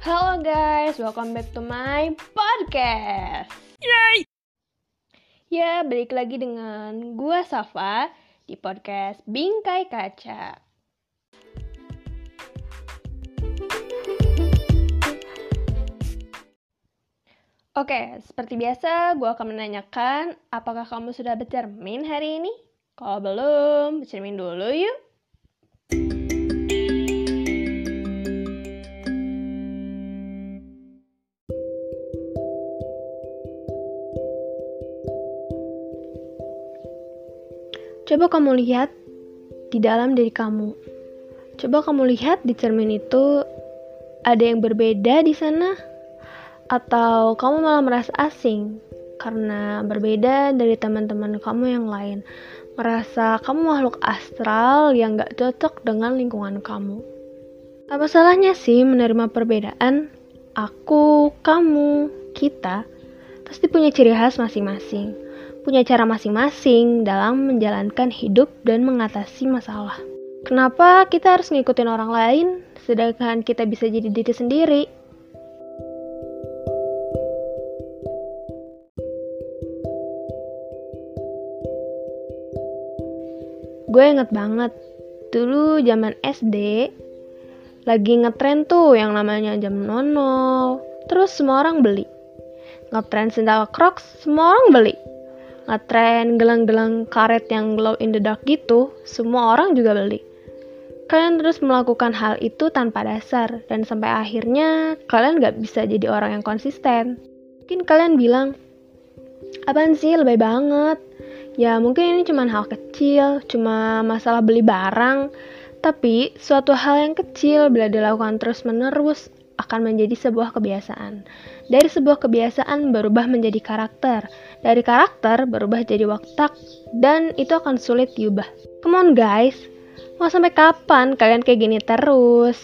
Halo guys, welcome back to my podcast. Yay! Ya, balik lagi dengan gua Safa di podcast Bingkai Kaca. Oke, seperti biasa, gue akan menanyakan apakah kamu sudah bercermin hari ini? Kalau belum, bercermin dulu yuk. Coba kamu lihat di dalam diri kamu. Coba kamu lihat di cermin itu ada yang berbeda di sana atau kamu malah merasa asing karena berbeda dari teman-teman kamu yang lain. Merasa kamu makhluk astral yang gak cocok dengan lingkungan kamu. Apa salahnya sih menerima perbedaan? Aku, kamu, kita pasti punya ciri khas masing-masing punya cara masing-masing dalam menjalankan hidup dan mengatasi masalah. Kenapa kita harus ngikutin orang lain, sedangkan kita bisa jadi diri sendiri? Gue inget banget, dulu zaman SD, lagi ngetren tuh yang namanya jam nono, terus semua orang beli. Ngetren sendal crocs, semua orang beli ngetren gelang-gelang karet yang glow in the dark gitu, semua orang juga beli. Kalian terus melakukan hal itu tanpa dasar, dan sampai akhirnya kalian gak bisa jadi orang yang konsisten. Mungkin kalian bilang, apaan sih lebih banget? Ya mungkin ini cuma hal kecil, cuma masalah beli barang, tapi suatu hal yang kecil bila dilakukan terus-menerus akan menjadi sebuah kebiasaan. Dari sebuah kebiasaan berubah menjadi karakter. Dari karakter berubah jadi watak dan itu akan sulit diubah. Come on guys, mau sampai kapan kalian kayak gini terus?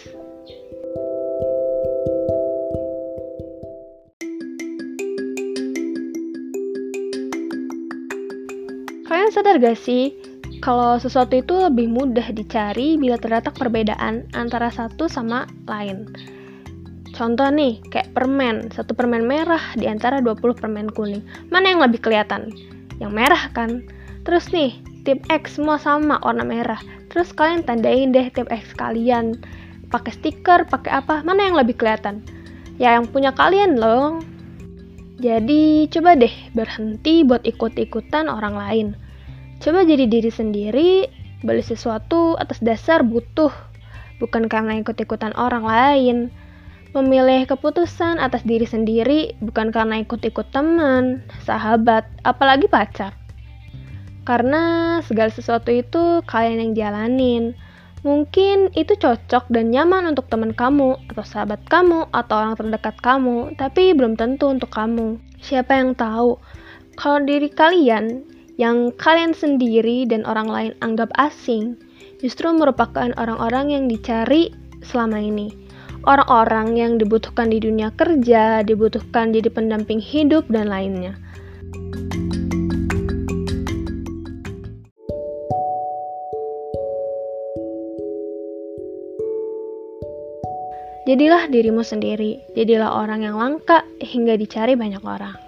Kalian sadar gak sih kalau sesuatu itu lebih mudah dicari bila terdapat perbedaan antara satu sama lain. Contoh nih, kayak permen, satu permen merah di antara 20 permen kuning. Mana yang lebih kelihatan? Yang merah kan? Terus nih, tip X semua sama warna merah. Terus kalian tandain deh tip X kalian. Pakai stiker, pakai apa? Mana yang lebih kelihatan? Ya yang punya kalian loh. Jadi coba deh berhenti buat ikut-ikutan orang lain. Coba jadi diri sendiri, beli sesuatu atas dasar butuh, bukan karena ikut-ikutan orang lain memilih keputusan atas diri sendiri bukan karena ikut-ikut teman, sahabat, apalagi pacar. Karena segala sesuatu itu kalian yang jalanin. Mungkin itu cocok dan nyaman untuk teman kamu, atau sahabat kamu, atau orang terdekat kamu, tapi belum tentu untuk kamu. Siapa yang tahu? Kalau diri kalian yang kalian sendiri dan orang lain anggap asing, justru merupakan orang-orang yang dicari selama ini orang-orang yang dibutuhkan di dunia kerja, dibutuhkan jadi pendamping hidup, dan lainnya. Jadilah dirimu sendiri, jadilah orang yang langka hingga dicari banyak orang.